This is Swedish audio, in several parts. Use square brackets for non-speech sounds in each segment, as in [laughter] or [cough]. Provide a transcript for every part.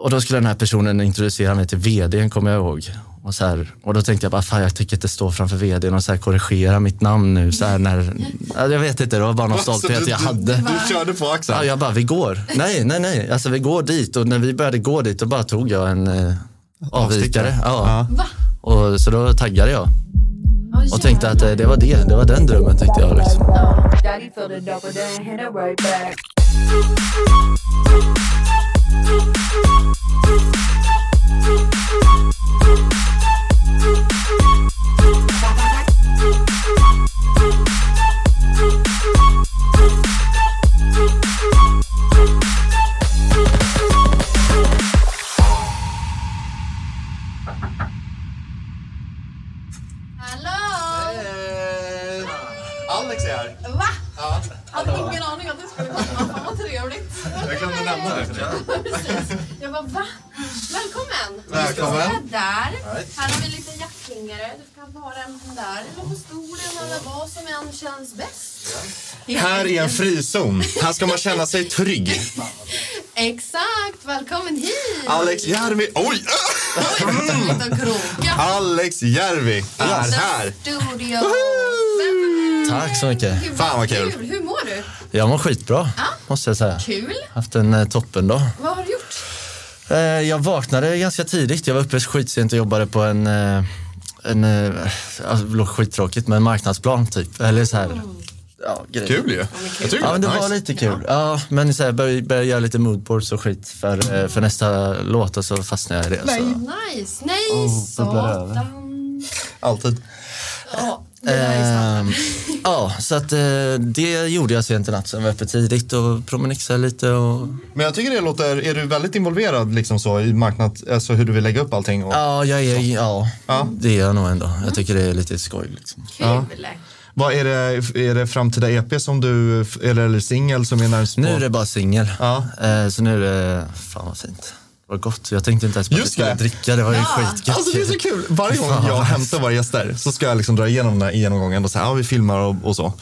Och då skulle den här personen introducera mig till vdn, kommer jag ihåg. Och, så här, och då tänkte jag bara, fan jag tycker inte stå framför vdn och så här korrigera mitt namn nu. Så här när, ja, jag vet inte, det var bara någon Så stolthet du, jag du, hade. Du körde på Axel? Ja, jag bara, vi går. Nej, nej, nej. Alltså vi går dit och när vi började gå dit då bara tog jag en eh, avvikare. Ja. Va? Och, så då taggade jag Oh, och tänkte att eh, det var det, det var den drömmen tänkte jag. Liksom. Thank you. Jag bara va? Välkommen! Välkommen. Du ska sitta där. Här har vi lite jackklingare. Du kan vara enten där eller på stolen eller vad som än känns bäst. Här är en frizon. Här ska man känna sig trygg. Exakt! Välkommen hit! Alex Järvi. Oj! En. Alex Järvi är här. Studio. Tack så mycket. Fan, vad kul. Jag mår skitbra, måste jag säga. Kul. Haft en eh, toppendag. Vad har du gjort? Eh, jag vaknade ganska tidigt. Jag var uppe skitsent och jobbade på en, eh, en eh, alltså, det låter skittråkigt, men en marknadsplan typ. Eller så här, ja, grejer. Kul ju. Jag tycker Ja, men det nice. var lite kul. Ja, men så här, började, började göra lite moodboards och skit för, eh, för nästa låt och så fastnade jag i det. Så. Nice, nej över. satan. Alltid. Ja, det är ja, så att, eh, det gjorde jag sent i natt. Sen var jag uppe tidigt och promenixade lite. Och, Men jag tycker det låter, är du väldigt involverad liksom så i marknad, alltså hur du vill lägga upp allting? Och, ja, jag är, ja, Ja. det är jag nog ändå. Jag tycker det är lite skoj. Liksom. Kul. Vad är det, är det framtida EP som du, eller, eller singel som är närmast på? Nu är det bara singel. Ja. Eh, så nu är det, fan vad fint. Var gott. Jag tänkte inte ens på att jag skulle det. dricka. Det var ju Ja. skitgött. Alltså det är så kul. Varje gång jag hämtar våra gäster så ska jag liksom dra igenom den här genomgången och säga ja vi filmar och, och så.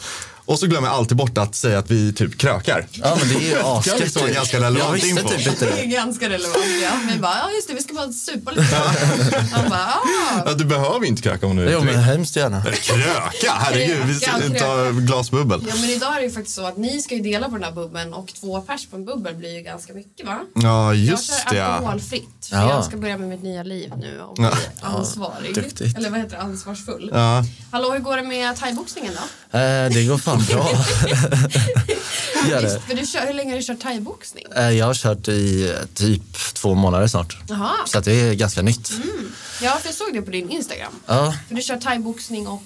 Och så glömmer jag alltid bort att säga att vi typ krökar. Ja, men det är ju [laughs] Det kan asgött. liksom vara ganska relevant Jag visste info. typ inte Det det. är ganska relevant. Ja. Vi bara, ja just det, vi ska bara supa lite. Han bara, ja. Ja, du behöver inte kröka om du Jo, inte men vill. hemskt gärna. Kröka, herregud. Vi ska ta glas bubbel. Ja men idag är det ju faktiskt så att ni ska ju dela på den här bubbeln och två pers på en bubbel blir ju ganska mycket va? Ja, Jag just kör det. ja. alkoholfritt för Ja. jag ska börja med mitt nya liv nu och bli Ja. ansvarig. duktigt. Eller vad heter det? Ansvarsfull. Ja. Hallå, hur går det med thaiboxningen då? Eh, det går fan bra. [laughs] [laughs] Gör det. För du kör, hur länge har du kört thaiboxning? Eh, jag har kört i eh, typ två månader snart. Jaha. Så att det är ganska nytt. Ja, för jag såg det på din Instagram. Ja. För du kör thaiboxning och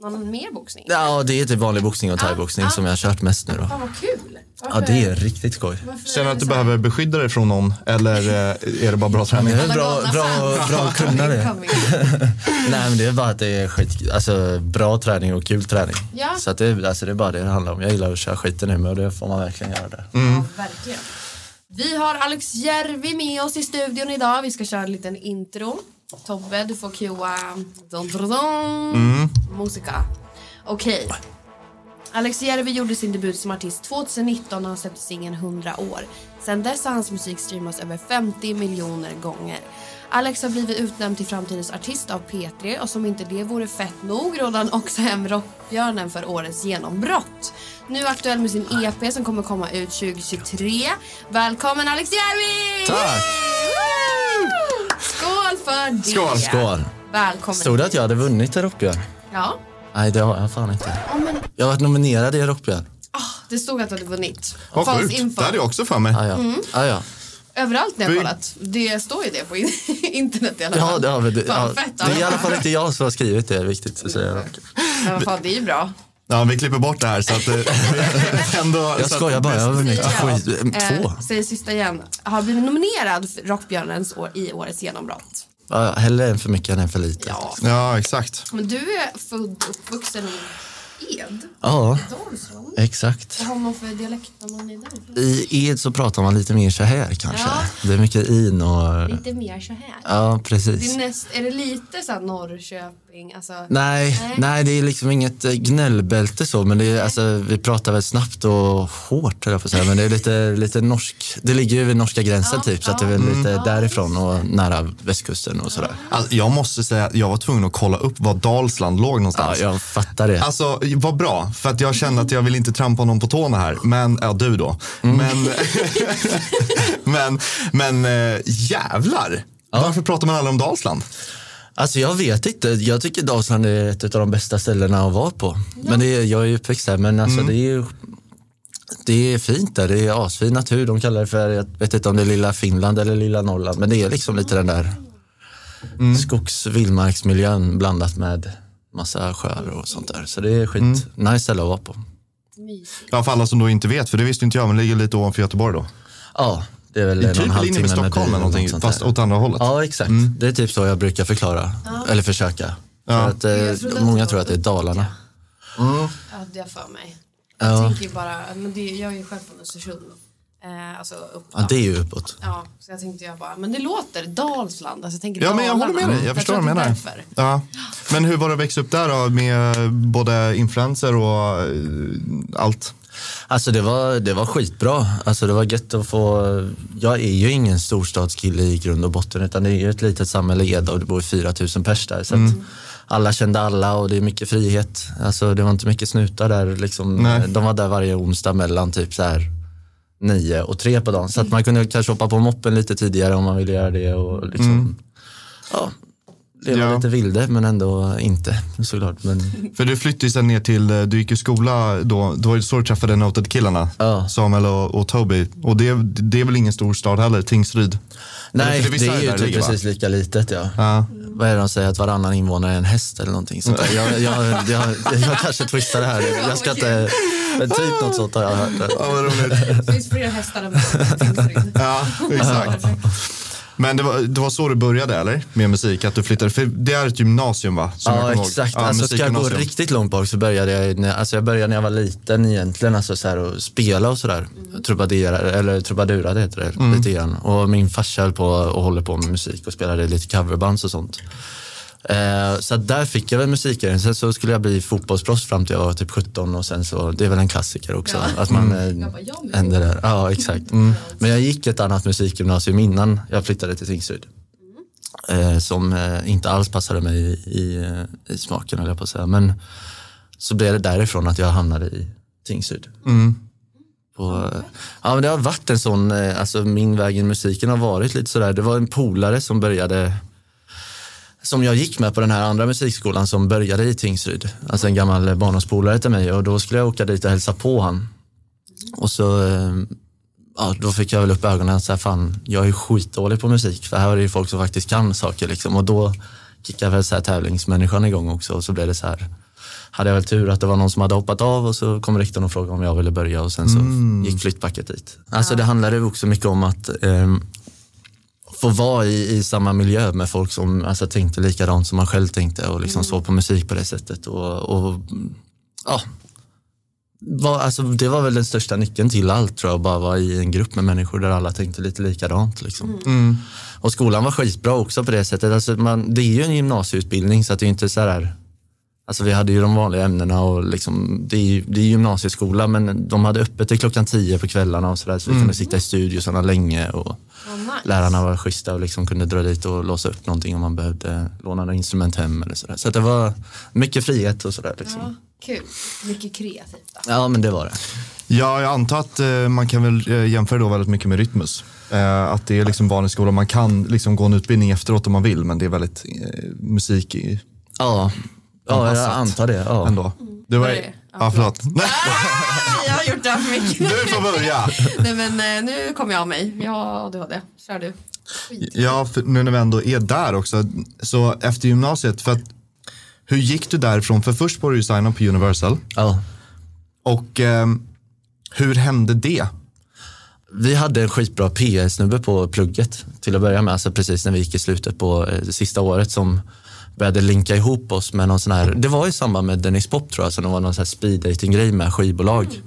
någon mer boxning. ja, det är typ vanlig boxning och Ah, thaiboxning ah. som jag har kört mest nu då. Fan vad kul. Ja, det är riktigt skoj. varför Känner du att du behöver beskydda dig från någon eller eh, är det bara bra träning? Det är bra, bra, bra att kunna det. Coming. [laughs] Nej, men det är bara att det är skit, alltså, bra träning och kul träning. Ja. Så att det, alltså, det är bara det det handlar om. Jag gillar att köra skiten nu med och det får man verkligen göra där. Ja, verkligen. Vi har Alex Järvi med oss i studion idag. Vi ska köra en liten intro. Tobbe, du får cuea dun, dun, dun, musika. Okej. Alex Järvi gjorde sin debut som artist 2019 när han släppte singeln 100 år. Sedan dess har hans musik streamats över 50 miljoner gånger. Alex har blivit utnämnd till framtidens artist av P3 och som inte det vore fett nog rådde han också hem Rockbjörnen för årets genombrott. Nu aktuell med sin EP som kommer komma ut 2023. Välkommen Alex Järvi! Tack! För det! Skål, skål. Välkommen. Stod det att jag hade vunnit i Rockbjörn? Ja. Nej, det har jag fan inte. ja men, Jag har varit nominerad i Rockbjörn. ah, det stod att du hade vunnit. Vad sjukt. info. Det hade jag också för mig. Ah, ja. Ah, ja. Överallt när jag Vi- kollat. Det står ju det på in- [laughs] internet i alla Ja, fall. det, har vi, det, ja, fett, det är i ja. alla fall inte jag som har skrivit det, är viktigt att säga. Ja, vad fan, det är ju bra. Ja, vi klipper bort det här så att eh, [laughs] ändå... Jag skojar bara, jag har vunnit Ja. Eh, två. säger sista igen. Har blivit nominerad för Rockbjörnens år, i årets genombrott. Ja, hellre en för mycket än en för lite. Ja. Ja, exakt. Men du är född och uppvuxen i Ed? Ja, Dalsland? exakt. Vad har man för dialekt när man är därifrån? I Ed så pratar man lite mer så här kanske. Ja. Det är mycket in och... Lite mer så här. Ja, Det precis. är, näst, är det lite så här Norrköping? Alltså, Nej, Nej. nej, det är liksom inget eh, gnällbälte så, men det är, alltså, vi pratar väl snabbt och hårt, höll jag på att säga, men det är lite, lite norsk, det ligger ju vid norska gränsen Ja, typ, så att det är väl lite Mm. därifrån och nära västkusten och sådär. Alltså, jag måste säga att jag var tvungen att kolla upp var Dalsland låg Ja, någonstans. jag fattar det. Alltså, vad bra, för att jag kände att jag vill inte trampa någon på tårna här. Men, ja du då. [laughs] Men, men, men äh, jävlar. Varför pratar man aldrig om Dalsland? Alltså jag vet inte, jag tycker Dalsland är ett av de bästa ställena att vara på. Men det är, jag är ju uppväxt där, men alltså det är ju det är fint där, det är asfin natur. De kallar det för, jag vet inte om det är lilla Finland eller lilla Norrland, men det är liksom lite den där skogs vildmarksmiljön blandat med massa sjöar och sånt där. Så det är skit nice ställe att vara på. mysigt. Ja, för alla som då inte vet, för det visste inte jag, men det ligger lite ovanför Göteborg då. Ja, det är väl Det är en och en typ halv linje timme med Stockholm eller någonting, sånt fast åt andra hållet. Ja, exakt. Det är typ så jag brukar förklara, eller försöka. Ja. För att, eh, många tror att det är Dalarna. Ja, det har för mig. Jag Ja. tänker ju bara, men det, jag är ju själv från Östersund. Eh, alltså upp, Ja, det är ju uppåt. Ja, så jag tänkte jag bara, men det låter Dalsland. Alltså jag tänker Ja, men jag håller med dig. Jag förstår vad du menar. Ja. Men hur var det att växa upp där då med både influenser och eh, allt? Alltså det var, det var skitbra. Alltså det var gött att få... Jag är ju ingen storstadskille i grund och botten utan det är ju ett litet samhälle Eda och det bor 4 000 pers där. Så att alla kände alla och det är mycket frihet. Alltså det var inte mycket snutar där. Liksom, Nej. de var där varje onsdag mellan typ så här nio och tre på dagen. Så att man kunde kanske hoppa på moppen lite tidigare om man ville göra det. Och liksom, ja, leva Ja. lite vilde men ändå inte såklart. Men, För du flyttade ju sen ner till, eh, du gick i skola då, då var det så du träffade Noted-killarna. Ja. Samuel och, och Toby. Och det, det är väl ingen stor stad heller, Tingsryd. nej, det det, är det ju typ precis lika litet ja. Ja. Vad är det de säger, att varannan invånare är en häst eller någonting sånt där. Jag, jag, jag, jag, kanske twistar det här. [laughs] Jag ska inte, men typ något sånt har jag hört. Ja, vad roligt. Det finns fler hästar än. Ja, exakt. [laughs] Men det var, det var så du började eller? Med musik? Att du flyttade? För det är ett gymnasium va? Som Ja exakt, Ja, alltså, ska jag gå riktigt långt bak så började jag, när, alltså, jag började när jag var liten egentligen, alltså, så här, och spela och sådär. Trubadurer, eller trubadurade heter det lite grann. Och min farsa höll på och håller på med musik och spelade lite coverbands och sånt. Eh, så där fick jag väl musiken. Sen så skulle jag bli fotbollsproffs fram till jag var typ 17 och sen så, det är väl en klassiker också. Ja. Att man eh, jag med. ändrar där. Ja exakt. Men jag gick ett annat musikgymnasium innan jag flyttade till Tingsryd. Eh, som eh, inte alls passade mig i, i, eh, i smaken höll jag på att säga. Men så blev det därifrån att jag hamnade i Tingsryd. Och, eh, ja, men det har varit en sån, eh, alltså min väg i musiken har varit lite sådär, det var en polare som började som jag gick med på den här andra musikskolan som började i Tingsryd. Alltså en gammal barndomspolare till mig och då skulle jag åka dit och hälsa på han. Och så, eh, ja, då fick jag väl upp ögonen och säga fan, jag är skitdålig på musik för här är det ju folk som faktiskt kan saker liksom. Och då kickade väl så här tävlingsmänniskan igång också och så blev det så här hade jag väl tur att det var någon som hade hoppat av och så kom rektorn och frågade om jag ville börja och sen så gick flyttpacket dit. Alltså det handlade också mycket om att ehm, få vara i, i samma miljö med folk som alltså, tänkte likadant som man själv tänkte och liksom såg på musik på det sättet. Och, och ja, var, alltså, det var väl den största nyckeln till allt tror jag, bara vara i en grupp med människor där alla tänkte lite likadant. Liksom. Och skolan var skitbra också på det sättet. Alltså, man, det är ju en gymnasieutbildning så att det är inte så här Alltså vi hade ju de vanliga ämnena och liksom, det, är, det är gymnasieskola men de hade öppet till klockan tio på kvällarna och sådär så vi kunde sitta i studiosarna länge och Vad nice. lärarna var schyssta och liksom kunde dra dit och låsa upp någonting om man behövde låna något instrument hem eller sådär. Så det var mycket frihet och sådär. Liksom. Ja, kul. Mycket kreativt då. Ja men det var det. Ja, jag antar att eh, man kan väl eh, jämföra då väldigt mycket med Rytmus. Eh, att det är liksom vanlig skola. Man kan liksom gå en utbildning efteråt om man vill, men det är väldigt musik i, Ja, ja jag antar det. Ja. ändå. Det var, det? ja, förlåt. Nej, [laughs] Jag har gjort det för mycket. du får börja. Nej men eh, nu kommer jag av mig. Jag har ADHD. Kör du. Ja, för nu när vi ändå är där också. Så efter gymnasiet, för att, hur gick du därifrån? För först var du ju signad på Universal. Ja. Och ehm, hur hände det? vi hade en skitbra PR-snubbe på plugget till att börja med, alltså precis när vi gick i slutet på eh, det sista året som började linka ihop oss med någon sån här, det var i samband med Dennis Pop tror jag, så det var någon sån här speed grej med skivbolag.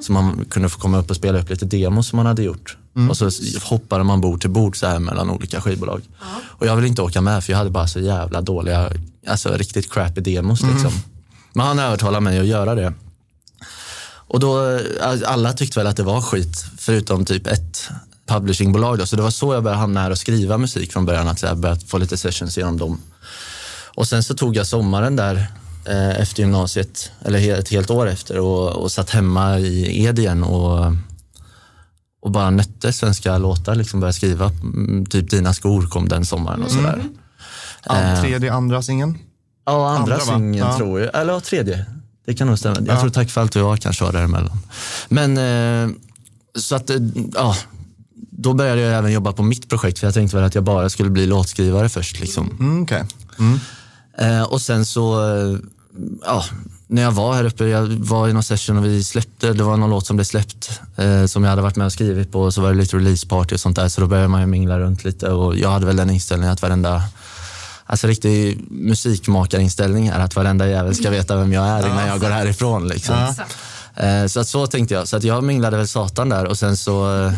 Så man kunde få komma upp och spela upp lite demos som man hade gjort. Och så hoppade man bord till bord så här mellan olika skivbolag. Och jag ville inte åka med för jag hade bara så jävla dåliga, alltså riktigt crappy demos liksom. Men han övertalade mig att göra det. Och då, alla tyckte väl att det var skit, förutom typ ett publishingbolag. Då. Så det var så jag började hamna här och skriva musik från början, att jag började få lite sessions genom dem. Och sen så tog jag sommaren där eh, efter gymnasiet, eller ett helt år efter och, och satt hemma i Ed igen och, och bara nötte svenska låtar, liksom började skriva. Mm, Typ Dina skor kom den sommaren och sådär. An, tredje, andra singeln. Ja, andra, Andra, singeln Ja. tror jag. Eller ja, tredje. Det kan nog stämma. Jag Ja. tror Tack för allt och jag kanske var däremellan. Men eh, så att, eh, ja. Då började jag även jobba på mitt projekt för jag tänkte väl att jag bara skulle bli låtskrivare först. Liksom. Mm, okej. Eh, och sen så, eh, ja, när jag var här uppe, jag var i någon session och vi släppte, det var någon låt som blev släppt eh, som jag hade varit med och skrivit på och så var det lite releaseparty och sånt där så då började man ju mingla runt lite och jag hade väl den inställningen att varenda Alltså riktig musikmakarinställning är att varenda jävel ska veta vem jag är innan jag går härifrån. Liksom. Exakt. Eh, Så att så tänkte jag. Så att jag minglade väl satan där och sen så eh,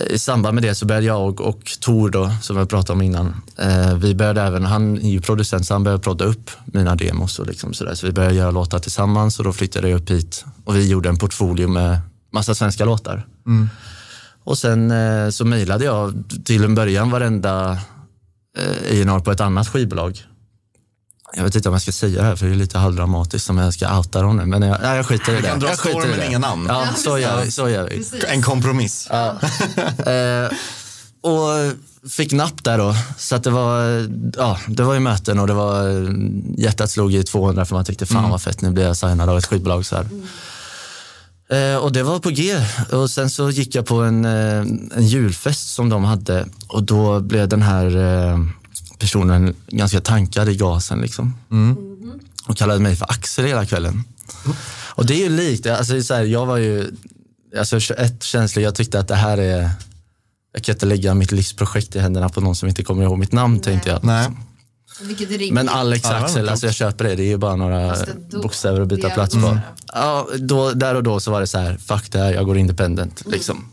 i samband med det så började jag och, och Tor då, som jag pratade om innan, eh, vi började även, han är ju producent så han började prodda upp mina demos och liksom sådär. Så vi började göra låtar tillsammans och då flyttade jag upp hit och vi gjorde en portfolio med massa svenska låtar. Och sen eh, så mejlade jag till en början varenda eh, A&R på ett annat skivbolag. Jag vet inte om jag ska säga det här för det är lite halvdramatiskt om jag ska outa dem nu. Men jag, nej, jag skiter i det. kan dra jag i men inga namn. Ja, så gör vi. Så gör vi. Precis. En kompromiss. Eh, och fick napp där då. Så att det var, ja, det var ju möten och det var, hjärtat slog i 200 för man tyckte fan vad fett, nu blir jag signad av ett skivbolag. Så här. Eh, och det var på G. Och sen så gick jag på en, eh, en julfest som de hade och då blev den här eh, personen ganska tankad i gasen liksom. Och kallade mig för Axel hela kvällen. Och det är ju likt, alltså det är så här, jag var ju alltså 21 känslig, jag tyckte att det här är jag kan inte lägga mitt livsprojekt i händerna på någon som inte kommer ihåg mitt namn tänkte jag. Nej. Rimligt. Men Alex Ja, Axel, alltså jag köper det. Det är ju bara några då- bokstäver att byta plats på. det. Ja, då, där och då så var det så här, fuck det här, jag går independent. Liksom.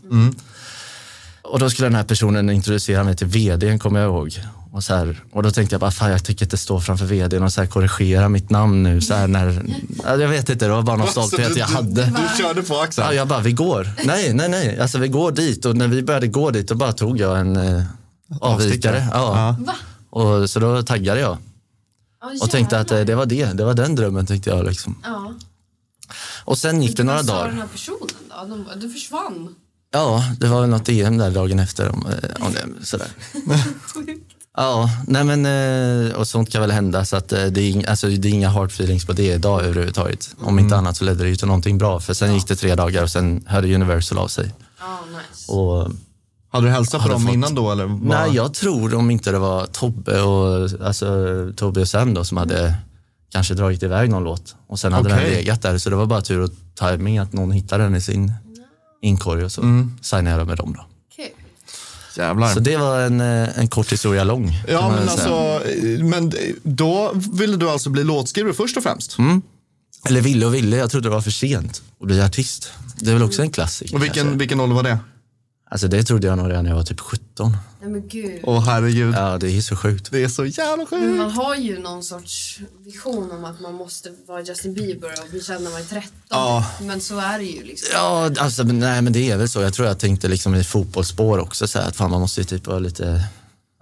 Och då skulle den här personen introducera mig till vdn, kommer jag ihåg. Och, så här, och då tänkte jag bara, fan jag tänker inte stå framför vdn och så här korrigera mitt namn nu. Så här, när, ja, jag vet inte, det var bara någon stolthet Så du, jag du, hade. Du körde på Axel. Ja, jag bara, vi går. Nej, nej, nej. Alltså vi går dit och när vi började gå dit då bara tog jag en eh, avvikare. Ja. Va? Och, så då taggade jag Ja, och tänkte att eh, det var det. Det var den drömmen tänkte jag. Liksom. Ja. Och sen gick det några Vad sa den dagar. här personen då? Du försvann. Ja, det var väl något DM där dagen efter. Om, eh, om det, sådär. [laughs] Ja, nej men eh, och sånt kan väl hända så att eh, det är, alltså, det är inga hard feelings på det idag överhuvudtaget. Om inte annat så ledde det ju till någonting bra för sen gick det tre dagar och sen hörde Universal av sig. Ja, nice. Och Hade du hälsat på dem fått- innan då? Eller vad? Nej, jag tror om inte det var Tobbe och, alltså, Tobbe och Sam då, som hade kanske dragit iväg någon låt och sen hade den Okej. legat där så det var bara tur och timing att någon hittade den i sin inkorg och så signade jag med dem då. Jävlar. Så det var en, eh, en kort historia lång. Ja, men alltså, men då ville du alltså bli låtskrivare först och främst? Eller ville och ville, jag trodde det var för sent att bli artist. Det är väl också en klassiker. Och vilken, kanske. vilken ålder var det? Alltså det trodde jag nog redan när jag var typ 17. Nej men gud. Åh herregud, Ja, det är så sjukt. det är så jävla Men sjukt. man har ju någon sorts vision om att man måste vara Justin Bieber och bli känd när man är 13. Ja. Men så är det ju liksom. Ja, alltså, men nej, men det är väl så. Jag tror jag tänkte liksom i fotbollsspår också så här, att fan, man måste ju typ vara lite...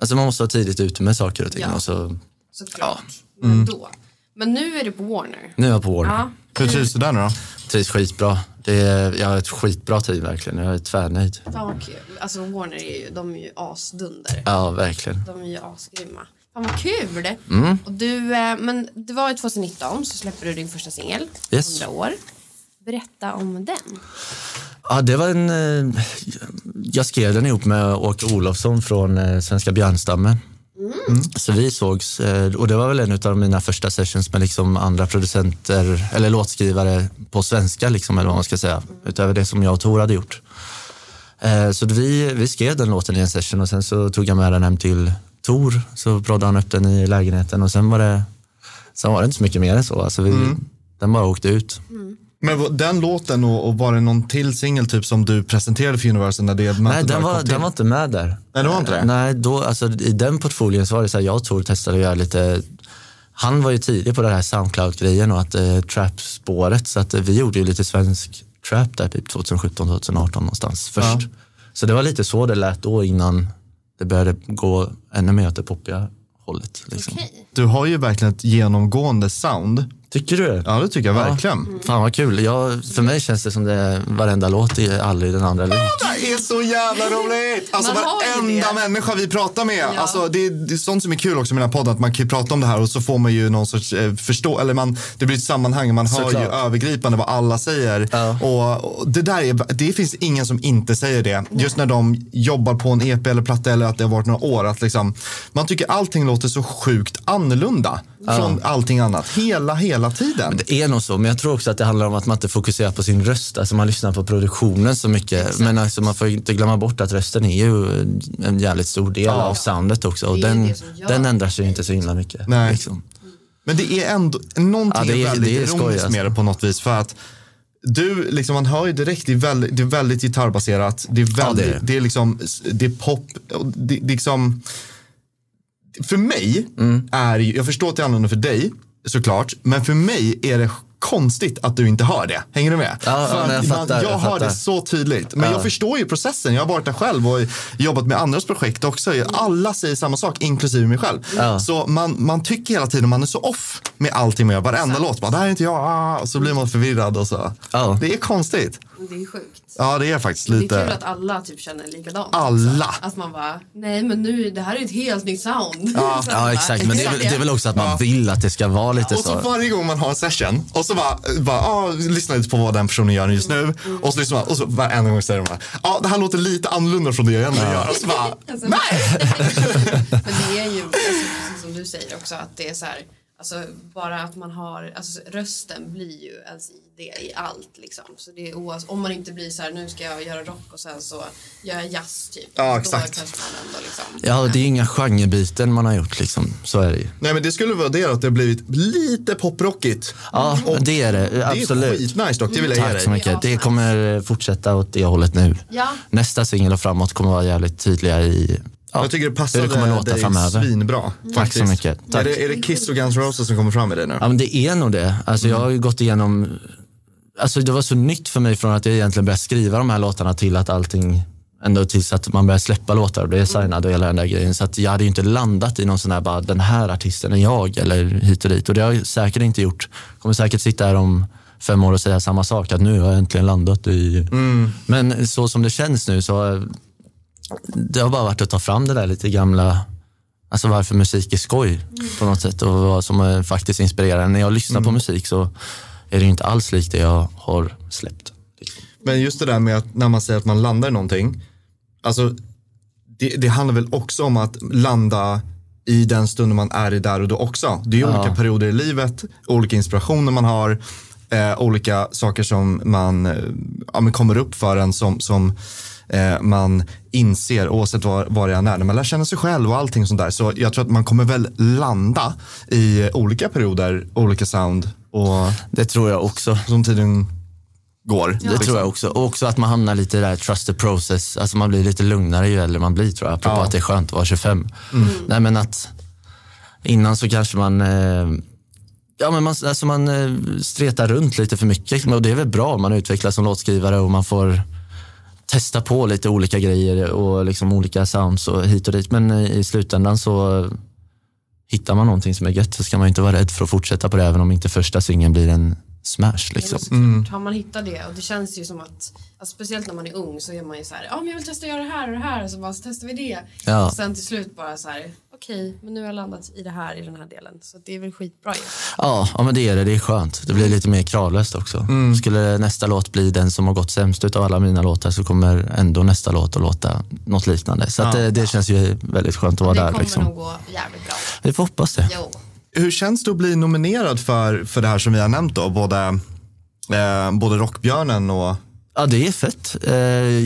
Alltså man måste vara tidigt ute med saker och ting. Ja. Och så, Såklart. Men då. Men nu är det på Warner. nu är jag på Warner. Ja. Hur trivs du där nu då? Trivs skitbra. Det är, jag har ett skitbra team verkligen. Jag är tvärnöjd. Fan vad kul. Alltså Warner är ju, de är ju asdunder. Ja, verkligen. De är ju asgrymma. Fan vad kul. Mm. Och du, eh, men det var ju 2019 så släppte du din första singel. Yes. 100 år. Berätta om den. Ja, det var en... eh, Jag skrev den ihop med Åke Olofsson från eh, Svenska björnstammen. Mm. Så vi sågs eh, och det var väl en av mina första sessions med liksom andra producenter eller låtskrivare på svenska, liksom, eller vad man ska säga. Utöver det som jag och Tor hade gjort. Eh, Så vi, vi skrev den låten i en session och sen så tog jag med den hem till Tor. Så proddade han upp den i lägenheten och sen var det, sen var det inte så mycket mer än så. Alltså vi, Den bara åkte ut. Men den låten och, och var det någon till singel typ som du presenterade för Universal när det Nej, den var, den var inte med där. Nej, det var inte det? Nej, då, alltså, i den portfolien så var det så här, jag och Tor testade att göra lite han var ju tidig på det här Soundcloud-grejen och att eh, trap-spåret så att eh, vi gjorde ju lite svensk trap där typ 2017, 2018 någonstans först. Så det var lite så det lät då innan det började gå ännu mer åt det poppiga hållet. Liksom. Okej. Du har ju verkligen ett genomgående sound. Tycker du? Ja, det tycker jag verkligen. Fan vad kul. Jag, för mig känns det som det varenda låt är aldrig den andra lik. Det är så jävla [laughs] roligt! Alltså Man har ju varenda det. människa vi pratar med. Ja. Alltså, det, är, det är sånt som är kul också med den här podden. Att man kan prata om det här och så får man ju någon sorts eh, förstå, eller man, det blir ett sammanhang. Man hör ju övergripande vad alla säger. Ja. Och, och det där är, det finns ingen som inte säger det. Just när de jobbar på en EP eller platta eller att det har varit några år. Att liksom, man tycker allting låter så sjukt annorlunda från allting annat. Hela, hela tiden. Det är nog så, men jag tror också att det handlar om att man inte fokuserar på sin röst. Alltså man lyssnar på produktionen så mycket. Men alltså man får inte glömma bort att rösten är ju en jävligt stor del av soundet också. Och den, den ändrar sig ju inte så himla mycket. Nej. Liksom. Men det är ändå, någonting Ja, det är- väldigt det är skoj, ironiskt alltså. med det på något vis. För att du, liksom, man hör ju direkt, det är väldigt, det är väldigt gitarrbaserat. Det är, väldigt, det är det. det är liksom, det är pop. Det, det är liksom, för mig Mm. är ju- jag förstår att det är annorlunda för dig såklart, men för mig är det konstigt att du inte hör det. Hänger du med? Ja, För ja, jag fattar, jag jag hör fattar. det så tydligt. Men Ja. jag förstår ju processen. Jag har varit där själv och jobbat med andras projekt också. Alla säger samma sak, inklusive mig själv. Så man, man tycker hela tiden man är så off med allting man gör. Varenda låt. Bara, det här är inte jag. Och så blir man förvirrad och så. Det är konstigt. Det är sjukt. Ja, det är faktiskt Det är lite. kul att alla typ känner likadant. Alla. Också. Att man bara, nej men nu, det här är ett helt nytt sound. [laughs] Man Ja, bara, exakt. Men det är, väl, det är väl också att man vill att det ska vara lite Och så så. varje gång man har en session och så bara, bara ah, lyssna lite på vad den personen gör just nu. Och så lyssnar man och så varenda gång säger de bara, ja ah, det här låter lite annorlunda från det jag ändå gör. Och så bara, [laughs] Alltså, nej! [laughs] Men det är ju, alltså, precis som du säger också, att det är så här, alltså bara att man har, alltså rösten blir ju ens ID i allt liksom. Så det är oavs- om man inte blir så här, nu ska jag göra rock och sen så gör jag jazz typ. Ja, Då exakt. ändå liksom. Ja, det är inga genrebyten man har gjort liksom. Så är det ju. Nej men det skulle vara det att det har blivit lite poprockigt. Ja, Och det är det. Absolut. Det är skitnice dock, det vill jag Tack så mycket. Det kommer fortsätta åt det hållet nu. Ja. Nästa singel och framåt kommer vara jävligt tydliga i ja, Jag tycker det hur passade det kommer låta dig framöver. svinbra. Tack faktiskt. så mycket. Är Tack. det, är det Kiss och Guns Roses som kommer fram med dig nu? Ja, men det är nog det. Alltså, Jag har ju gått igenom... Alltså, det var så nytt för mig från att jag egentligen började skriva de här låtarna till att allting Ändå tills att man började släppa låtar och blev signad och hela den där grejen. Så att jag hade ju inte landat i någon sån här, bara den här artisten är jag eller hit och dit. Och det har jag säkert inte gjort. Kommer säkert sitta här om fem år och säga samma sak, att nu har jag äntligen landat i... Men så som det känns nu så det har bara varit att ta fram det där lite gamla, alltså varför musik är skoj på något sätt och vad som faktiskt inspirerar. När jag lyssnar på musik så är det inte alls likt det jag har släppt. Men just det där med att när man säger att man landar i någonting. Alltså, det, det handlar väl också om att landa i den stunden man är i där och då också. Det är ju olika perioder i livet, olika inspirationer man har, eh, olika saker som man eh, ja, kommer upp för en som, som eh, man inser oavsett var, var det än är. När man lär känna sig själv och allting sånt där. Så jag tror att man kommer väl landa i olika perioder, olika sound och Det tror jag också. som tiden går. Det tror jag också. Och också att man hamnar lite i det där trust the process. Alltså man blir lite lugnare ju äldre man blir tror jag. Apropå Ja. att det är skönt att vara 25. Nej men att innan så kanske man eh, Ja, men man, alltså man eh, stretar runt lite för mycket och det är väl bra. Man utvecklas som låtskrivare och man får testa på lite olika grejer och liksom olika sounds och hit och dit. Men eh, i slutändan så hittar man någonting som är gött så ska man inte vara rädd för att fortsätta på det även om inte första singeln blir en smash. Liksom. Mm. Har man hittat det och det känns ju som att alltså, speciellt när man är ung så är man ju så här, ja men jag vill testa att göra det här och det här och så bara så testar vi det. Ja. Och sen till slut bara så här, okej men nu har jag landat i det här i den här delen så det är väl skitbra ju. Ja, ja, men det är det. Det är skönt. Det blir lite mer kravlöst också. Skulle nästa låt bli den som har gått sämst ut av alla mina låtar så kommer ändå nästa låt att låta något liknande. Så att det, det känns ju väldigt skönt att vara det där. kommer Liksom. nog gå jävligt bra. Vi får hoppas det. Jo. Hur känns det att bli nominerad för, för det här som vi har nämnt då? Både, eh, både Rockbjörnen och Ja, det är fett. Eh,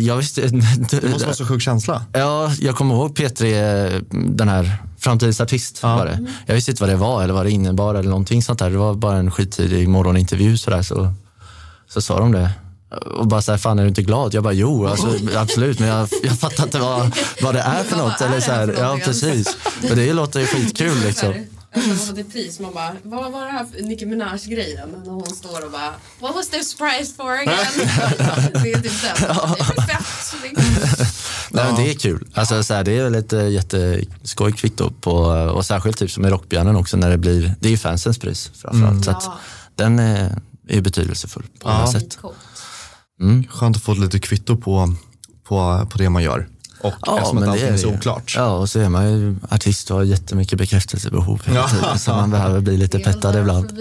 jag visste... [laughs] Det måste vara så sjuk känsla. Ja, jag kommer ihåg P3, den här Framtidens artist var det. Jag visste inte vad det var eller vad det innebar eller någonting sånt där. Det var bara en skittidig morgonintervju sådär så, så sa de det. Och bara såhär, fan är du inte glad? Jag bara, jo alltså, absolut, men jag, jag fattar inte vad, vad det är för något. Eller så här [laughs] här, ja, precis. Och det låter ju skitkul [laughs] liksom. Jag fått ett pris, man bara, vad var det här Nicki Minaj-grejen? När hon står och bara, what was this prize for again? [laughs] det är typ den. Det är fett. liksom. Nej, men det är kul. Alltså, så här, det är väl ett äh, jätteskoj kvitto på, och särskilt typ som i Rockbjörnen också när det blir, det är ju fansens pris framförallt. Så att Ja. den är, är betydelsefull på alla sätt. Coolt. Skönt att få lite kvitto på, på, på det man gör. Och eftersom att allting är så oklart. Ja, och så är man ju artist och har jättemycket bekräftelsebehov hela Ja. tiden. Så man behöver bli lite pettad ibland. [laughs]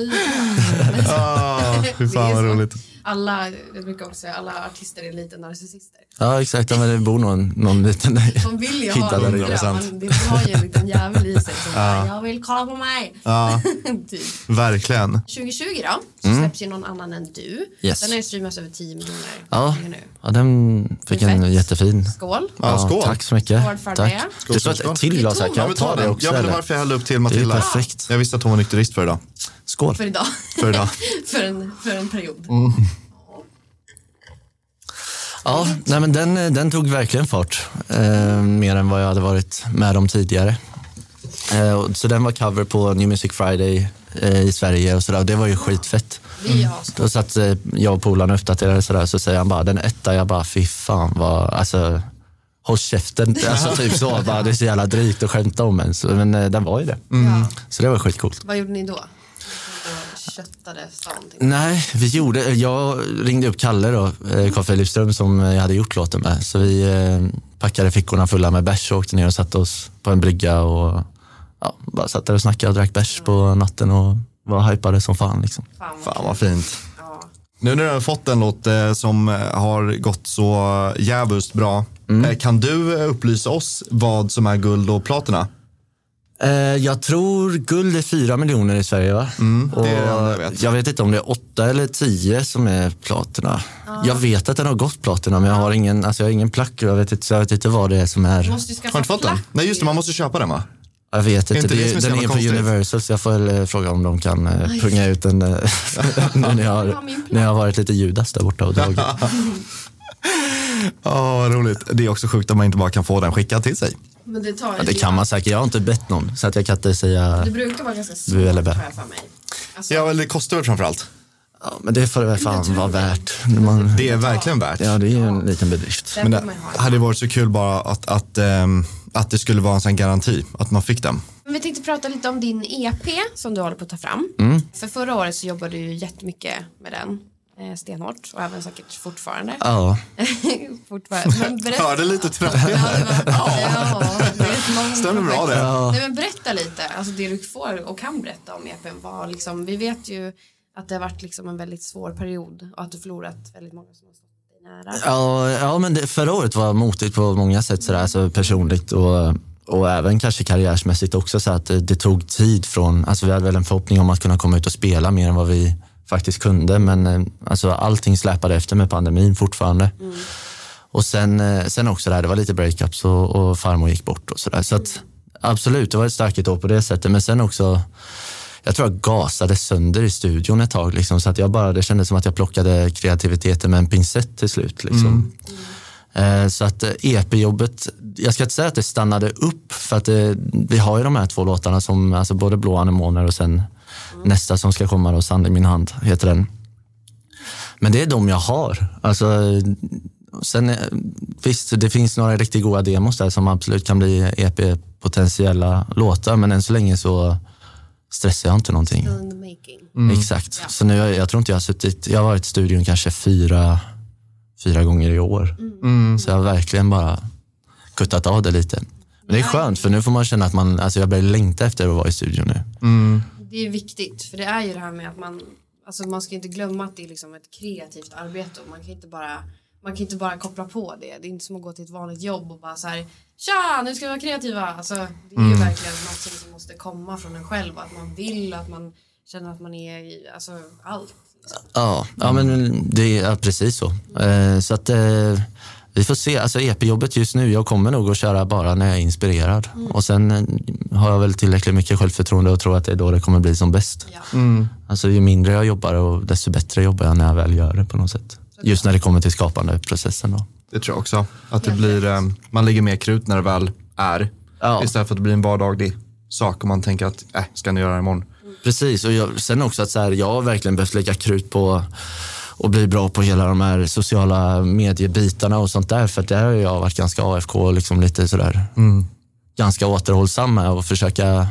Ah, fy fan vad roligt. Alla, jag brukar också säga, alla artister är lite narcissister. Ja, exakt. Ja, men det bor någon, någon liten... Man vill ju ha Hittade det, det. ja, man, det har ju en liten jävel i sig som bara, jag vill kolla på mig. Ja, [laughs] typ. verkligen. 2020 då, så släpps ju någon annan än du. Mm. Yes. Den har ju streamats över 10 miljoner Ja, nu. ja, den fick en jättefin. Skål. Ja, skål. Tack så mycket. Skål för Tack. det. Det står skål. ett till glas här. Kan jag ta det också? Ja, men det var jag hällde upp till Det är Matilda. perfekt. Jag visste att hon var nykterist för idag. Skål. För idag. För idag. [laughs] för, en, för en period. Ja, nej, men den, den tog verkligen fart. Eh, mer än vad jag hade varit med om tidigare. Eh, så den var cover på New Music Friday i Sverige och sådär. Det var ju skitfett. Har Då satt eh, jag och polaren och uppdaterade sådär, så säger han bara den etta, jag bara fy fan vad, alltså håll käften. [laughs] Alltså typ så, bara, det är så jävla drygt att skämta om en. Så, men eh, den var ju det. Ja. Så det var skitcoolt. Vad gjorde ni då? Köttade. Nej, vi gjorde, jag ringde upp Kalle då, eh, Carl Philip Ström som jag hade gjort låten med. Så vi eh, packade fickorna fulla med bärs och åkte ner och satte oss på en brygga och ja, bara satt där och snackade och drack bärs på natten och var hypade som fan liksom. Fan vad Fan vad fint. Ja. Nu när du har fått en låt eh, som eh, har gått så jävligt bra, Mm. eh, kan du upplysa oss vad som är guld och platina? Jag tror guld är fyra miljoner i Sverige va? Mm, det är det jag vet. jag vet inte om det är åtta eller tio som är platina. Jag vet att den har gått platina men jag har ingen, alltså jag har ingen plack och jag vet inte, så jag vet inte vad det är som är. Har du inte fått den? Nej just det, man måste köpa den va? Jag vet inte, inte det det så den är på? Universal så jag får väl eh, fråga om de kan eh, punga ut den eh, nu [laughs] när jag, Ja, har, när jag har varit lite Judas där borta och dragit. [laughs] Ja, vad roligt. Det är också sjukt att man inte bara kan få den skickad till sig. Men det tar Ja, det kan man säkert, jag har inte bett någon så att jag kan inte säga, Det brukar vara ganska svårt eller bä. för mig. Alltså, Ja, väl det kostar väl framförallt. ja, men det får det väl fan vara värt. Man, Det är verkligen värt. ja, det är ju en liten bedrift. Men det hade varit så kul bara att, att, ehm, att det skulle vara en sån garanti, att man fick den. Men vi tänkte prata lite om din EP som du håller på att ta fram. Mm. För förra året så jobbade du ju jättemycket med den. Eh, stenhårt och även säkert fortfarande. Ja, [laughs] fortfarande. Men berätta. Hörde lite trött Ja, ja, långt [laughs] Stämmer bra det. Nej, men berätta lite, alltså det du får och kan berätta om EPn var liksom, vi vet ju att det har varit liksom en väldigt svår period och att du förlorat väldigt många som har nära. Ja, ja men det, förra året var motigt på många sätt sådär, alltså personligt och, och även kanske karriärsmässigt också så att det, det tog tid från, alltså vi hade väl en förhoppning om att kunna komma ut och spela mer än vad vi faktiskt kunde men eh, alltså allting släpade efter med pandemin fortfarande. Och sen, eh, sen också det här, det var lite breakups och, och farmor gick bort och sådär. Så att absolut, det var ett starkt år på det sättet men sen också jag tror jag gasade sönder i studion ett tag. Liksom, så att jag bara, det kändes som att jag plockade kreativiteten med en pincett till slut. Liksom. Eh, Så att eh, EP-jobbet, jag ska inte säga att det stannade upp för att det, vi har ju de här två låtarna som, alltså både Blå anemoner och sen nästa som ska komma då, Sand i min hand heter den. Men det är de jag har. Alltså, eh, sen, eh, visst, det finns några riktigt goda demos där som absolut kan bli EP-potentiella låtar men än så länge så stressar jag inte någonting. Making. Exakt. Så nu, jag, jag tror inte jag har suttit, jag har varit i studion kanske fyra, fyra gånger i år. Så jag har verkligen bara kuttat av det lite. Men det är skönt för nu får man känna att man, alltså jag börjar längta efter att vara i studion nu. Det är viktigt, för det är ju det här med att man, alltså man ska inte glömma att det är liksom ett kreativt arbete och man kan inte bara man kan inte bara koppla på det. Det är inte som att gå till ett vanligt jobb och bara så här Tja, nu ska vi vara kreativa. Alltså, det är ju verkligen något som måste komma från en själv. Att man vill, att man känner att man är i alltså, allt. Ja, ja men det är precis så. Eh, så att eh, vi får se. Alltså EP-jobbet just nu, jag kommer nog att köra bara när jag är inspirerad. Och sen eh, har jag väl tillräckligt mycket självförtroende och tror att det är då det kommer bli som bäst. Ja. Alltså ju mindre jag jobbar och desto bättre jobbar jag när jag väl gör det på något sätt. Just när det kommer till skapandeprocessen då. Det tror jag också. Att det blir, eh, man lägger mer krut när det väl är. Ja. Istället för att det blir en vardaglig sak och man tänker att, äh, ska ni göra det imorgon? Precis, och jag, sen också att så här, jag har verkligen behövt lägga krut på och bli bra på hela de här sociala mediebitarna och sånt där. För att där har jag varit ganska AFK och liksom lite sådär ganska återhållsam med att försöka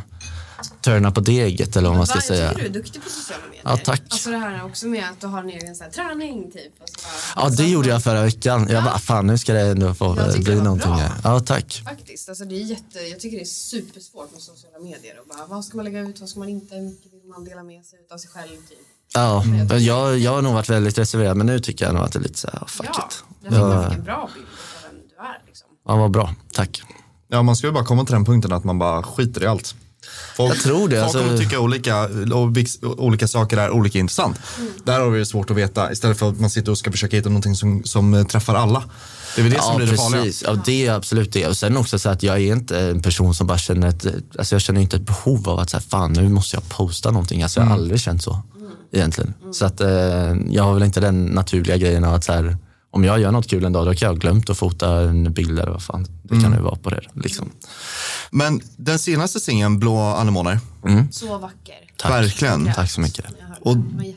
turna på deget eller vad man ska säga. Jag tycker du är duktig på sociala medier. Ja, tack. Alltså det här också med att du har en egen så här, träning typ. och så bara- Ja, det gjorde jag förra veckan. Jag Ja. bara, fan nu ska det ändå få bli någonting bra. Ja, tack. Faktiskt, alltså det är jätte, jag tycker det är supersvårt med sociala medier och bara vad ska man lägga ut, vad ska man inte, hur mycket vill man dela med sig av sig själv typ. Ja, men jag, jag har nog varit väldigt reserverad, men nu tycker jag nog att det är lite så här, fuck Ja, it. jag tycker Ja. jag fick en bra bild av vem du är liksom. Ja, vad bra. Tack. Ja, man ska ju bara komma till den punkten att man bara skiter i allt. Folk, Jag tror det, Folk alltså- kommer tycka olika, olika saker är olika intressant. Där har vi det svårt att veta istället för att man sitter och ska försöka hitta någonting som, som eh, träffar alla. Det är väl det som Ja, blir det farliga. precis. Ja, det är absolut det. Och sen också så att jag är inte en person som bara känner ett, alltså jag känner inte ett behov av att säga fan nu måste jag posta någonting. Alltså jag har aldrig känt så egentligen. Så att eh, jag har väl inte den naturliga grejen av att så här, om jag gör något kul en dag då kan jag ha glömt att fota en bild eller vad fan det kan ju vara på det. Liksom. Men den senaste singeln, Blå anemoner, Så vacker. Tack. Verkligen. Tack så mycket. Och- det. det.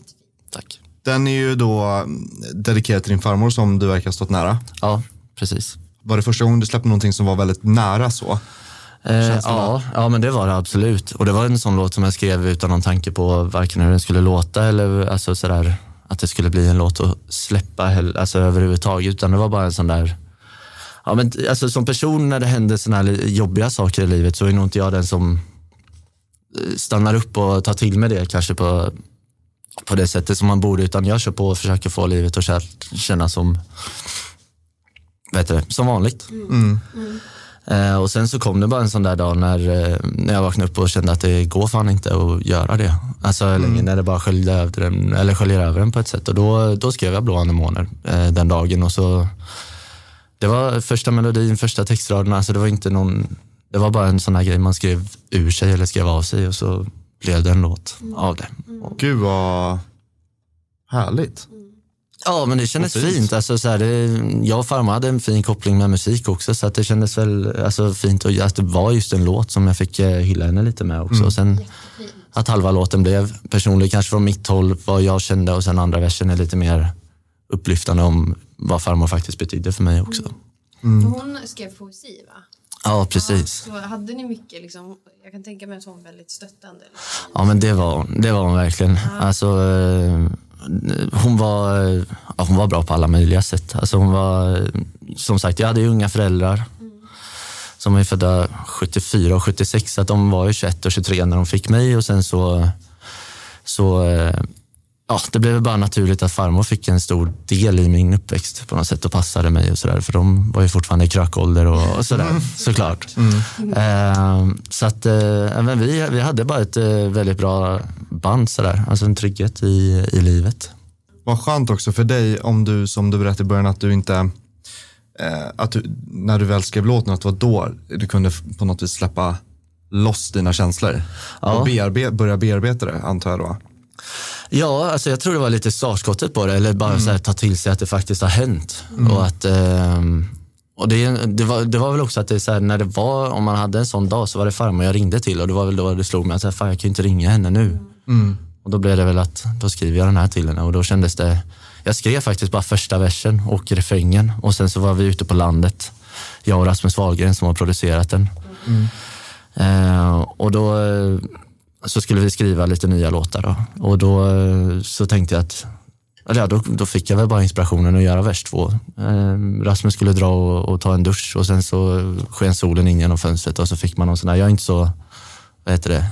Tack. den är ju då mm, dedikerad till din farmor som du verkar ha stått nära. Ja, precis. Var det första gången du släppte någonting som var väldigt nära så? Eh, ja, ja, men det var det absolut. Och det var en sån låt som jag skrev utan någon tanke på varken hur den skulle låta eller alltså, sådär, att det skulle bli en låt att släppa alltså, överhuvudtaget. Utan det var bara en sån där... Ja, men, alltså, som person när det händer såna här jobbiga saker i livet så är nog inte jag den som eh, stannar upp och tar till med det kanske på, på det sättet som man borde. Utan jag kör på och försöker få livet att kä- kännas som, vad heter det, som vanligt. Eh, och sen så kom det bara en sån där dag när, eh, när jag vaknade upp och kände att det går fan inte att göra det. Alltså eller när det bara sköljde över den, eller sköljer över den på ett sätt. Och då, då skrev jag Blå anemoner eh, den dagen och så det var första melodin, första textraderna, alltså det var inte någon, det var bara en sån här grej man skrev ur sig eller skrev av sig och så blev det en låt av det. Och, Gud vad härligt. Ja men det kändes fint. fint. Alltså, så här, det, jag och farmor hade en fin koppling med musik också så att det kändes väl alltså, fint och att det var just en låt som jag fick eh, hylla henne lite med också. Och sen, att halva låten blev personlig, kanske från mitt håll, vad jag kände och sen andra versen är lite mer upplyftande om vad farmor faktiskt betydde för mig också. Hon skrev poesi va? Ja, precis. Så hade ni mycket liksom, jag kan tänka mig att hon var väldigt stöttande. Liksom. Ja, men det var, det var hon verkligen. Alltså, eh, hon, var, ja, hon var bra på alla möjliga sätt. Alltså, hon var, som sagt, jag hade ju unga föräldrar som är födda 74 och 76, så att de var ju 21 och 23 när de fick mig och sen så, så eh, ja, det blev bara naturligt att farmor fick en stor del i min uppväxt på något sätt och passade mig och sådär. För de var ju fortfarande i krökålder och, och sådär, såklart. Eh, så att eh, men vi, vi hade bara ett eh, väldigt bra band sådär, alltså en trygghet i, i livet. Vad skönt också för dig om du, som du berättade i början, att du inte, eh, att du, när du väl skrev låten, att det var då du kunde på något vis släppa loss dina känslor. Ja. Och bearbe, börja bearbeta det, antar jag då. Ja, alltså jag tror det var lite startskottet på det, eller bara så här, ta till sig att det faktiskt har hänt. Och att, ehm, och det, det, var, det var väl också att det, så här, när det var, om man hade en sån dag så var det farmor jag ringde till och det var väl då det slog mig att så här, fan, jag kan ju inte ringa henne nu. Och då blev det väl att då skriver jag den här till henne och då kändes det, jag skrev faktiskt bara första versen och refrängen och sen så var vi ute på landet, jag och Rasmus Wahlgren som har producerat den. Eh, och då så skulle vi skriva lite nya låtar då. och då eh, så tänkte jag att eller ja, då, då fick jag väl bara inspirationen att göra vers två. Eh, Rasmus skulle dra och, och ta en dusch och sen så sken solen in genom fönstret och så fick man någon sån här, jag är inte så, vad heter det,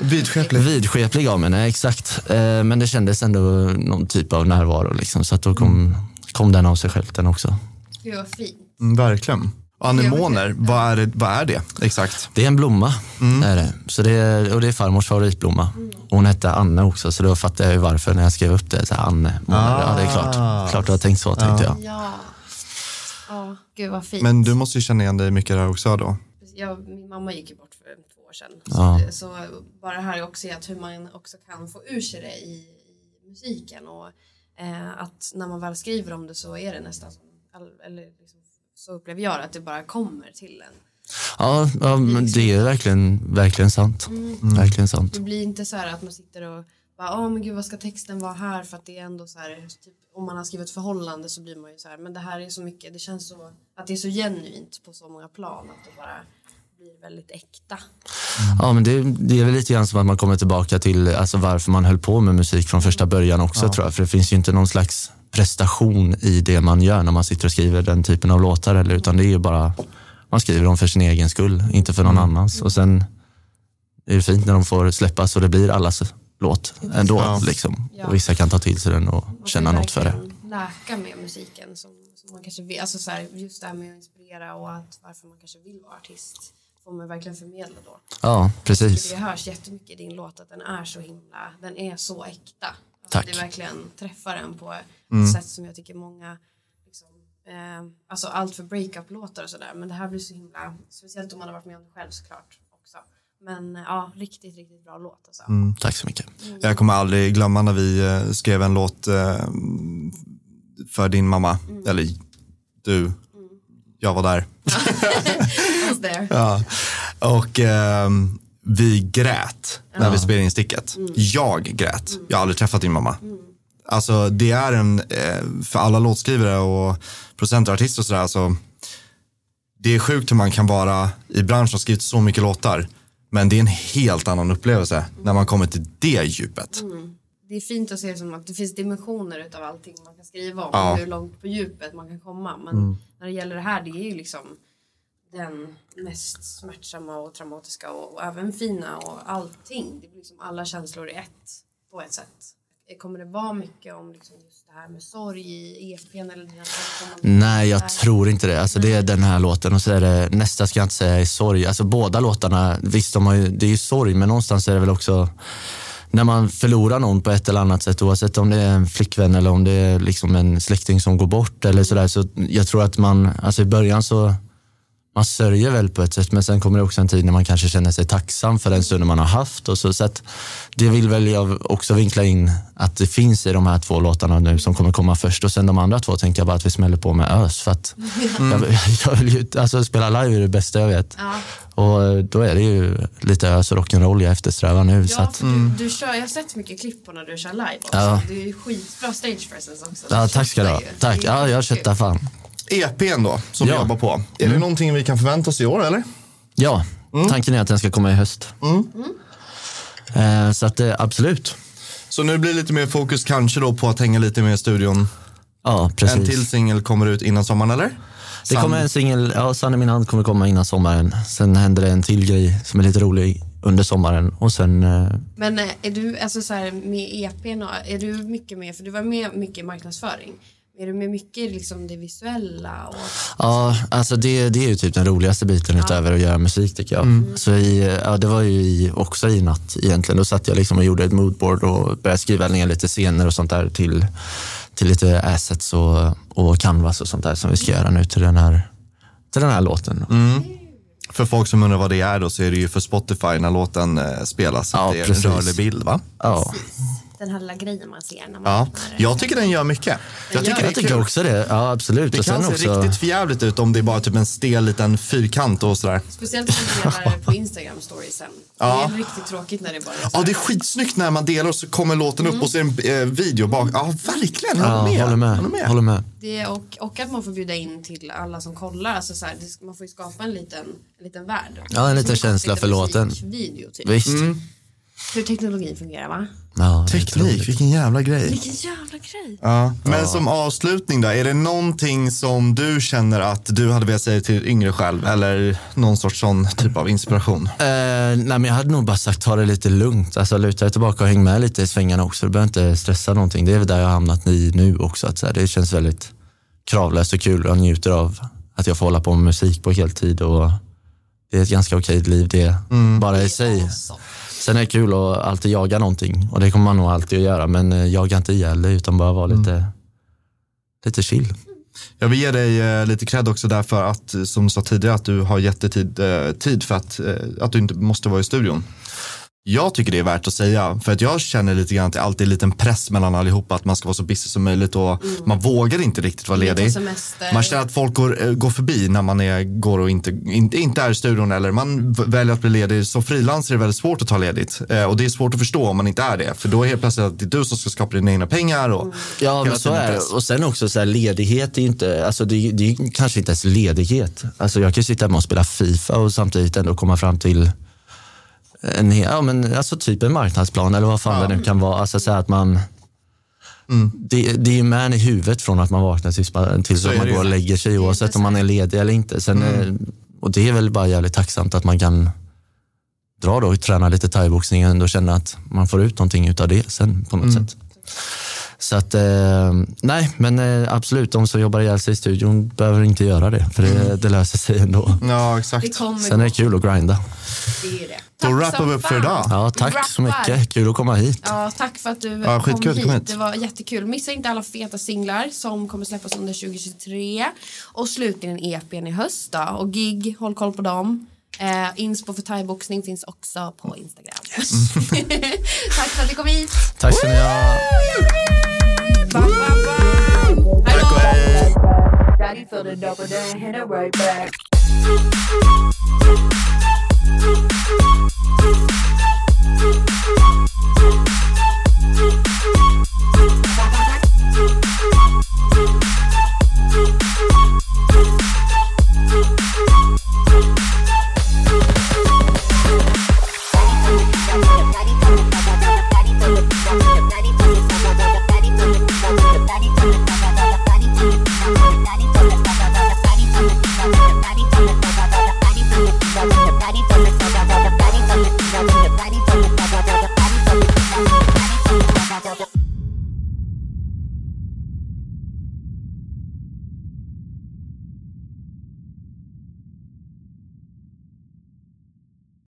Vidskeplig. vidskeplig av mig, nej exakt. Eh, men det kändes ändå någon typ av närvaro liksom, så att då kom, kom den av sig själv den också. Gud vad fint. Mm, verkligen. Anemoner, vad är, det, vad är det exakt? Det är en blomma. Är det. Så det är, och det är farmors favoritblomma. Och hon hette Anne också, så då fattade jag ju varför när jag skrev upp det. Så här, Anne, månad. Ja, det är klart. Klart du har tänkt så, tänkte jag. Ja. Ja, gud vad fint. Men du måste ju känna igen dig mycket där också då. jag, min mamma gick ju bort för två år sedan. Ja. Så, så bara här är också att hur man också kan få ur sig det i, i musiken och eh, att när man väl skriver om det så är det nästan som, eller liksom, så upplever jag att det bara kommer till en. Ja, ja men det är verkligen, verkligen sant. Verkligen sant. Det blir inte så här att man sitter och bara, åh men gud vad ska texten vara här för att det är ändå så här, typ, om man har skrivit förhållande så blir man ju så här, men det här är så mycket, det känns så, att det är så genuint på så många plan att det bara blir väldigt äkta. Ja, men det, det är väl lite grann som att man kommer tillbaka till alltså, varför man höll på med musik från första början också tror jag. För det finns ju inte någon slags prestation i det man gör när man sitter och skriver den typen av låtar. Eller, utan det är ju bara, man skriver dem för sin egen skull, inte för någon annans. Och sen är det fint när de får släppas och det blir allas låt ändå. Ja. Liksom. Ja. Och vissa kan ta till sig den och Man känna något för det. läka med musiken som, som man kanske vill, alltså så här, just det här med att inspirera och att varför man kanske vill vara artist får man verkligen förmedla då. Ja, precis. Det hörs jättemycket i din låt att den är så himla, den är så äkta. Alltså, Tack. Det verkligen träffar en på ett Mm. sätt som jag tycker många liksom, eh, alltså allt för breakup-låtar och sådär men det här blir så himla, speciellt om man har varit med om det själv såklart också. Men eh, ja, riktigt, riktigt bra låt alltså. Mm. Tack så mycket. Jag kommer aldrig glömma när vi eh, skrev en låt eh, för din mamma. Eller du. Jag var där. [laughs] I was there. [laughs] Ja. Och ehm, vi grät när vi spelade in sticket. Jag grät. Jag har aldrig träffat din mamma. Alltså det är en, eh, för alla låtskrivare och producenter och artister och sådär, alltså, det är sjukt hur man kan vara i branschen och skrivit så mycket låtar. Men det är en helt annan upplevelse när man kommer till det djupet. det är fint att se som att det finns dimensioner utav allting man kan skriva om Ja. hur långt på djupet man kan komma. Men när det gäller det här, det är ju liksom den mest smärtsamma och traumatiska och, och även fina och allting. Det blir liksom alla känslor i ett på ett sätt. Kommer det vara mycket om liksom just det här med sorg i EPn eller dina Nej, jag tror inte det. Alltså, det är den här låten och så är det, nästa ska jag inte säga är sorg. Alltså, båda låtarna, visst de har ju, det är ju sorg men någonstans är det väl också när man förlorar någon på ett eller annat sätt oavsett om det är en flickvän eller om det är liksom en släkting som går bort eller sådär. Så jag tror att man, alltså i början så man sörjer väl på ett sätt men sen kommer det också en tid när man kanske känner sig tacksam för den stunden man har haft. Och så, så det vill väl jag också vinkla in att det finns i de här två låtarna nu som kommer komma först och sen de andra två tänker jag bara att vi smäller på med ös för att jag, [laughs] jag vill ju, alltså spela live är det bästa jag vet. Ja. Och eh, då är det ju lite ös och rock'n'roll jag eftersträvar nu. så Ja, att, för du, du kör, jag har sett mycket klipp på när du kör live också. Ja. Du är ju skitbra stage presence också. ja, tack ska du ha. Tack. Ja, jag köttar fan. EPn då, som vi Ja. jobbar på. Är det någonting vi kan förvänta oss i år eller? Ja, Mm. tanken är att den ska komma i höst. Eh, så att eh, absolut. Så nu blir det lite mer fokus kanske då på att hänga lite mer i studion. Ja, precis. En till singel kommer ut innan sommaren eller? Det kommer en singel, ja, Sann i min hand kommer komma innan sommaren. Sen händer det en till grej som är lite rolig under sommaren och sen, eh, Men eh, är du, alltså så här, med EPn, är du mycket med, för du var med mycket i marknadsföring. Är du med mycket liksom det visuella? Och, ja, alltså det, det är ju typ den roligaste biten utöver att göra musik tycker jag. Mm. Så i, ja, det var ju i, också i natt egentligen. Då satt jag liksom och gjorde ett moodboard och började skriva ner lite scener och sånt där till, till lite assets och, och canvas och sånt där som vi ska göra nu till den här, till den här låten. Mm. För folk som undrar vad det är då så är det ju för Spotify när låten eh, spelas. Ja, att det är precis. en rörlig bild va? Ja, den här lilla grejen man ser när man Ja. Jag tycker den gör mycket. Jag tycker jag är tycker också det. Ja, absolut. Det och kan sen se också, riktigt förjävligt ut om det är bara typ en stel liten fyrkant och sådär. Speciellt om du delar på Instagram stories sen. Ja. Det är riktigt tråkigt när det bara är så Ja, det är skitsnyggt när man delar och så kommer låten upp och så är det en eh, video bak. Ja, verkligen. Jag ja, håller med. håller med. Håller med. Håller med. Det, och, och att man får bjuda in till alla som kollar. Alltså så här, det, man får ju skapa en liten, en liten värld. Ja, en liten känsla för låten. typ. Visst. Hur teknologin fungerar va? Ja, Teknik, vilken jävla grej. Vilken jävla grej. Ja. Men som avslutning då, är det någonting som du känner att du hade velat säga till yngre själv eller någon sorts sån typ av inspiration? Eh, nej, men jag hade nog bara sagt ta det lite lugnt. Alltså, luta dig tillbaka och häng med lite i svängarna också. Du behöver inte stressa någonting. Det är väl där jag har hamnat i nu också. Att, så här, det känns väldigt kravlöst och kul och jag njuter av att jag får hålla på med musik på heltid och det är ett ganska okej liv det bara i sig. Sen är det kul att alltid jaga någonting och det kommer man nog alltid att göra men eh, jaga inte ihjäl det utan bara vara lite, lite chill. Jag vill ge dig eh, lite cred också därför att, eh, som du sa tidigare, att du har jättetid eh, tid för att, att du inte måste vara i studion. Jag tycker det är värt att säga, för att jag känner lite grann att det alltid är en liten press mellan allihopa, att man ska vara så busy som möjligt och man vågar inte riktigt vara ledig. Man känner att folk går, eh, går förbi när man är, går och inte, inte, inte är i studion eller man väljer att bli ledig. Som frilansare är det väldigt svårt att ta ledigt eh, och det är svårt att förstå om man inte är det. För då är helt plötsligt att det är du som ska skapa dina egna pengar. Och Ja, hela men så är det. Och sen också så här, ledighet är ju inte, alltså det, är- det är kanske inte ens ledighet. Alltså jag kan ju sitta hemma och spela Fifa och samtidigt ändå komma fram till en, ja, men alltså typ en marknadsplan eller vad fan det nu kan vara. Alltså så att man, det, det är ju med i huvudet från att man vaknar tills, man- tills Så är att man går och lägger sig oavsett om man är ledig eller inte. Sen, eh, Och det är väl bara jävligt tacksamt att man kan dra då och träna lite thaiboxning och ändå känna att man får ut någonting utav det sen på något sätt. Så att, eh, nej, men eh, absolut, de som jobbar ihjäl sig i studion behöver inte göra det, för det, det löser sig ändå. Ja, exakt. Sen är det kul att grinda. Det är det. Då som vi upp för idag. Ja, tack så Rappar. mycket. Kul att komma hit. Ja, tack för att du Ja, kom skitkul att hit. komma hit. Det var jättekul. Missa inte alla feta singlar som kommer släppas under 2023. Och slutligen EPn i höst då. Och gig, håll koll på dem. Eh, inspo för thaiboxning finns också på Instagram. [laughs] tack för att du kom hit. Tack ska ni ha. Bam, bam, bam. Hej då! Daddy filled it up and then hit it right back. Thank you.